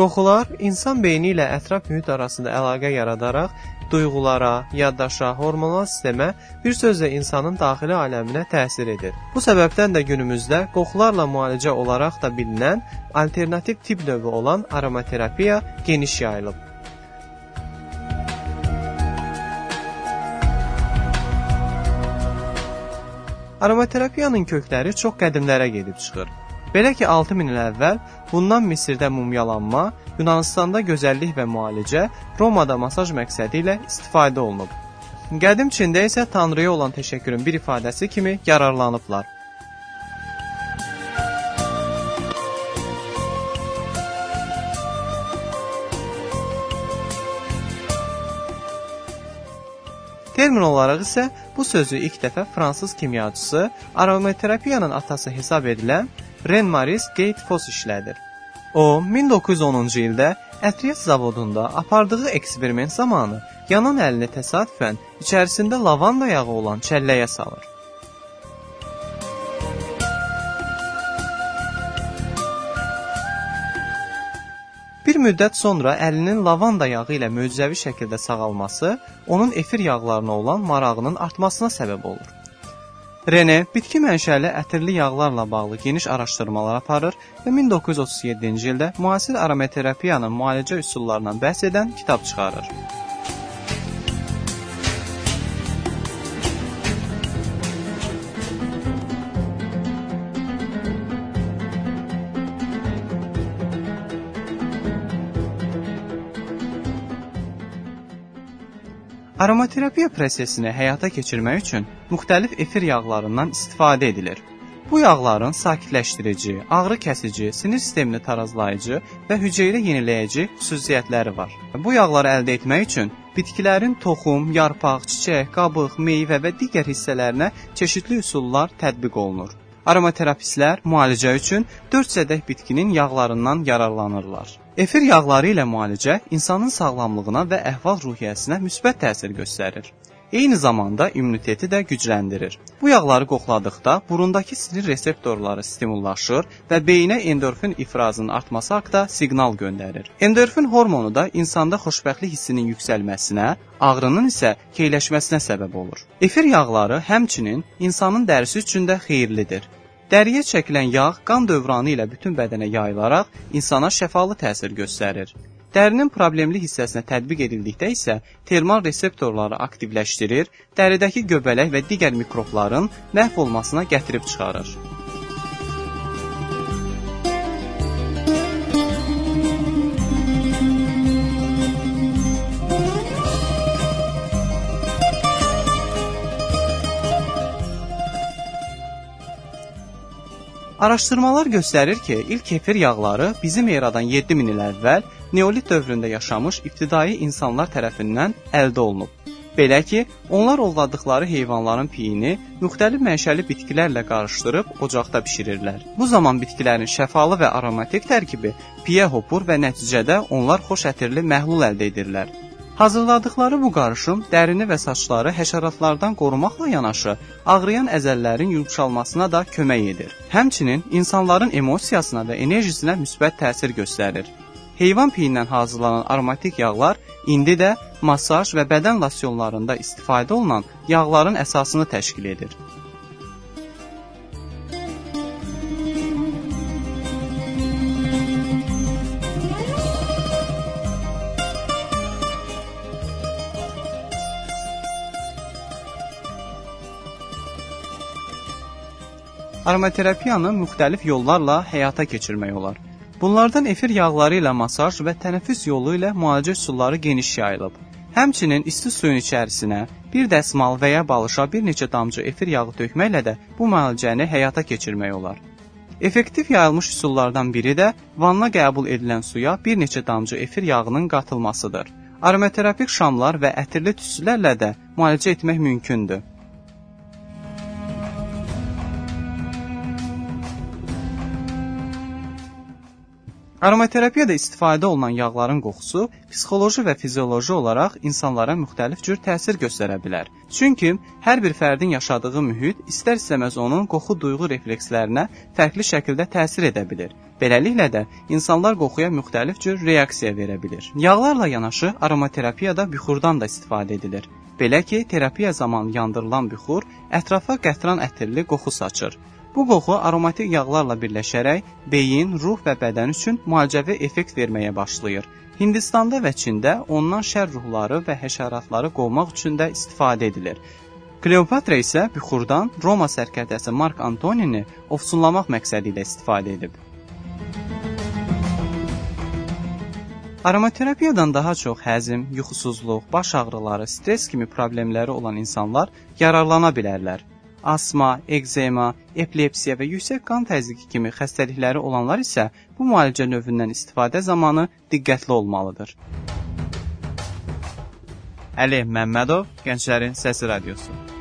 Qoxular insan beyni ilə ətraf mühit arasında əlaqə yaradaraq duyğulara, yaddaşa, hormonal sistemə, bir sözlə insanın daxili aləminə təsir edir. Bu səbəbdən də günümüzdə qoxularla müalicə olaraq da bilinən alternativ tibb növü olan aromaterapiya geniş yayılıb. Aromaterapiyanın kökləri çox qədimlərə gedib çıxır. Belə ki, 6000 il əvvəl bundan Misirdə mumyalanma, Yunanıstanda gözəllik və müalicə, Romada masaj məqsədi ilə istifadə olunub. Qədim Çində isə Tanrıya olan təşəkkürün bir ifadəsi kimi yararlanıblar. Termin olaraq isə bu sözü ilk dəfə fransız kimyaçısı, aromaterapiyanın atası hesab edilən Ren-Maris Gate-Foss işlədir. O, 1910-cu ildə ətriyyat zavodunda apardığı eksperiment zamanı yanan əlini təsadüfən içərisində lavanda yağı olan çəlləyə salır. Bir müddət sonra əlinin lavanda yağı ilə möcüzəvi şəkildə sağalması onun efir yağlarına olan marağının artmasına səbəb olur. Rene bitki mənşəli ətirli yağlarla bağlı geniş araşdırmalar aparır və 1937-ci ildə müasir aromaterapiyanın müalicə üsullarından bəhs edən kitab çıxarır. Aromaterapiya prosesini həyata keçirmək üçün müxtəlif efir yağlarından istifadə edilir. Bu yağların sakitləşdirici, ağrı kəsici, sinir sistemini tarazlayıcı və hüceyrə yeniləyici xüsusiyyətləri var. Bu yağları əldə etmək üçün bitkilərin toxum, yarpaq, çiçək, qabıq, meyvə və digər hissələrinə çeşidli üsullar tətbiq olunur. Aromaterapistlər müalicə üçün 4 sədək bitkinin yağlarından yararlanırlar. Efir yağları ilə müalicə insanın sağlamlığına və əhval-ruhiyyəsinə müsbət təsir göstərir. Eyni zamanda immuniteti də gücləndirir. Bu yağları qoxladıqda burundakı sinir reseptorları stimullaşır və beyinə endorfin ifrazının artması haqqında siqnal göndərir. Endorfin hormonu da insanda xoşbəxtlik hissinin yüksəlməsinə, ağrının isə keyləşməsinə səbəb olur. Efir yağları həmçinin insanın dərisi üçün də xeyirlidir. Dəriyə çəkilən yağ qan dövranı ilə bütün bədənə yayılaraq insana şəfalı təsir göstərir. Dərinin problemli hissəsinə tətbiq edildikdə isə termal reseptorları aktivləşdirir, dəridəki göbələk və digər mikrobların məhv olmasına gətirib çıxarır. Araşdırmalar göstərir ki, ilk kefir yağları bizim eradan 7000 il əvvəl neolit dövründə yaşamış ibtidai insanlar tərəfindən əldə olunub. Belə ki, onlar ovladıqları heyvanların piyini müxtəlif mənşəli bitkilərlə qarışdırıb ocaqda bişirirlər. Bu zaman bitkilərin şəfalı və aromatik tərkibi piyə hopur və nəticədə onlar xoş ətirli məhlul əldə edirlər. Hazırladıkları bu qarışım dərini və saçları həşəratlardan qorumaqla yanaşı, ağrıyan əzəllərin yumşalmasına da kömək edir. Həmçinin insanların emosiyasına və enerjisinə müsbət təsir göstərir. Heyvan piyindən hazırlanan aromatik yağlar indi də masaj və bədən losyonlarında istifadə olunan yağların əsasını təşkil edir. Aromaterapiyanı müxtəlif yollarla həyata keçirmək olar. Bunlardan efir yağları ilə masaj və tənəffüs yolu ilə müalicə üsulları geniş yayılıb. Həmçinin isti suyun içərisinə bir dəsmal və ya balışa bir neçə damcı efir yağı tökməklə də bu müalicəni həyata keçirmək olar. Effektiv yayılmış üsullardan biri də vanna qəbul edilən suya bir neçə damcı efir yağının qatılmasıdır. Aromaterapik şamlar və ətirli tüstülərlə də müalicə etmək mümkündür. Aromaterapiyada istifadə olunan yağların qoxusu psixoloji və fizioloji olaraq insanlara müxtəlif cür təsir göstərə bilər. Çünki hər bir fərdin yaşadığı mühit istər-istəməz onun qoxu duyğu reflekslərinə fərqli şəkildə təsir edə bilir. Beləliklə də insanlar qoxuya müxtəlif cür reaksiya verə bilir. Yağlarla yanaşı aromaterapiyada bixurdan da istifadə edilir. Belə ki, terapiya zamanı yandırılan bixur ətrafa qətran ətirli qoxu saçır. Bu qoxu aromatik yağlarla birləşərək beyin, ruh və bədən üçün müalicəvi effekt verməyə başlayır. Hindistanda və Çində ondan şər ruhları və həşəratları qovmaq üçün də istifadə edilir. Kleopatra isə büxurdan Roma sərkərdəsi Mark Antonini ofsunlamaq məqsədi ilə istifadə edib. Aromaterapiyadan daha çox həzm, yuxusuzluq, baş ağrıları, stress kimi problemləri olan insanlar yararlana bilərlər asma, ekzema, epilepsiya və yüksək qan təzyiqi kimi xəstəlikləri olanlar isə bu müalicə növündən istifadə zamanı diqqətli olmalıdır. Əli Məmmədov, Gənclərin Səsi Radiosu.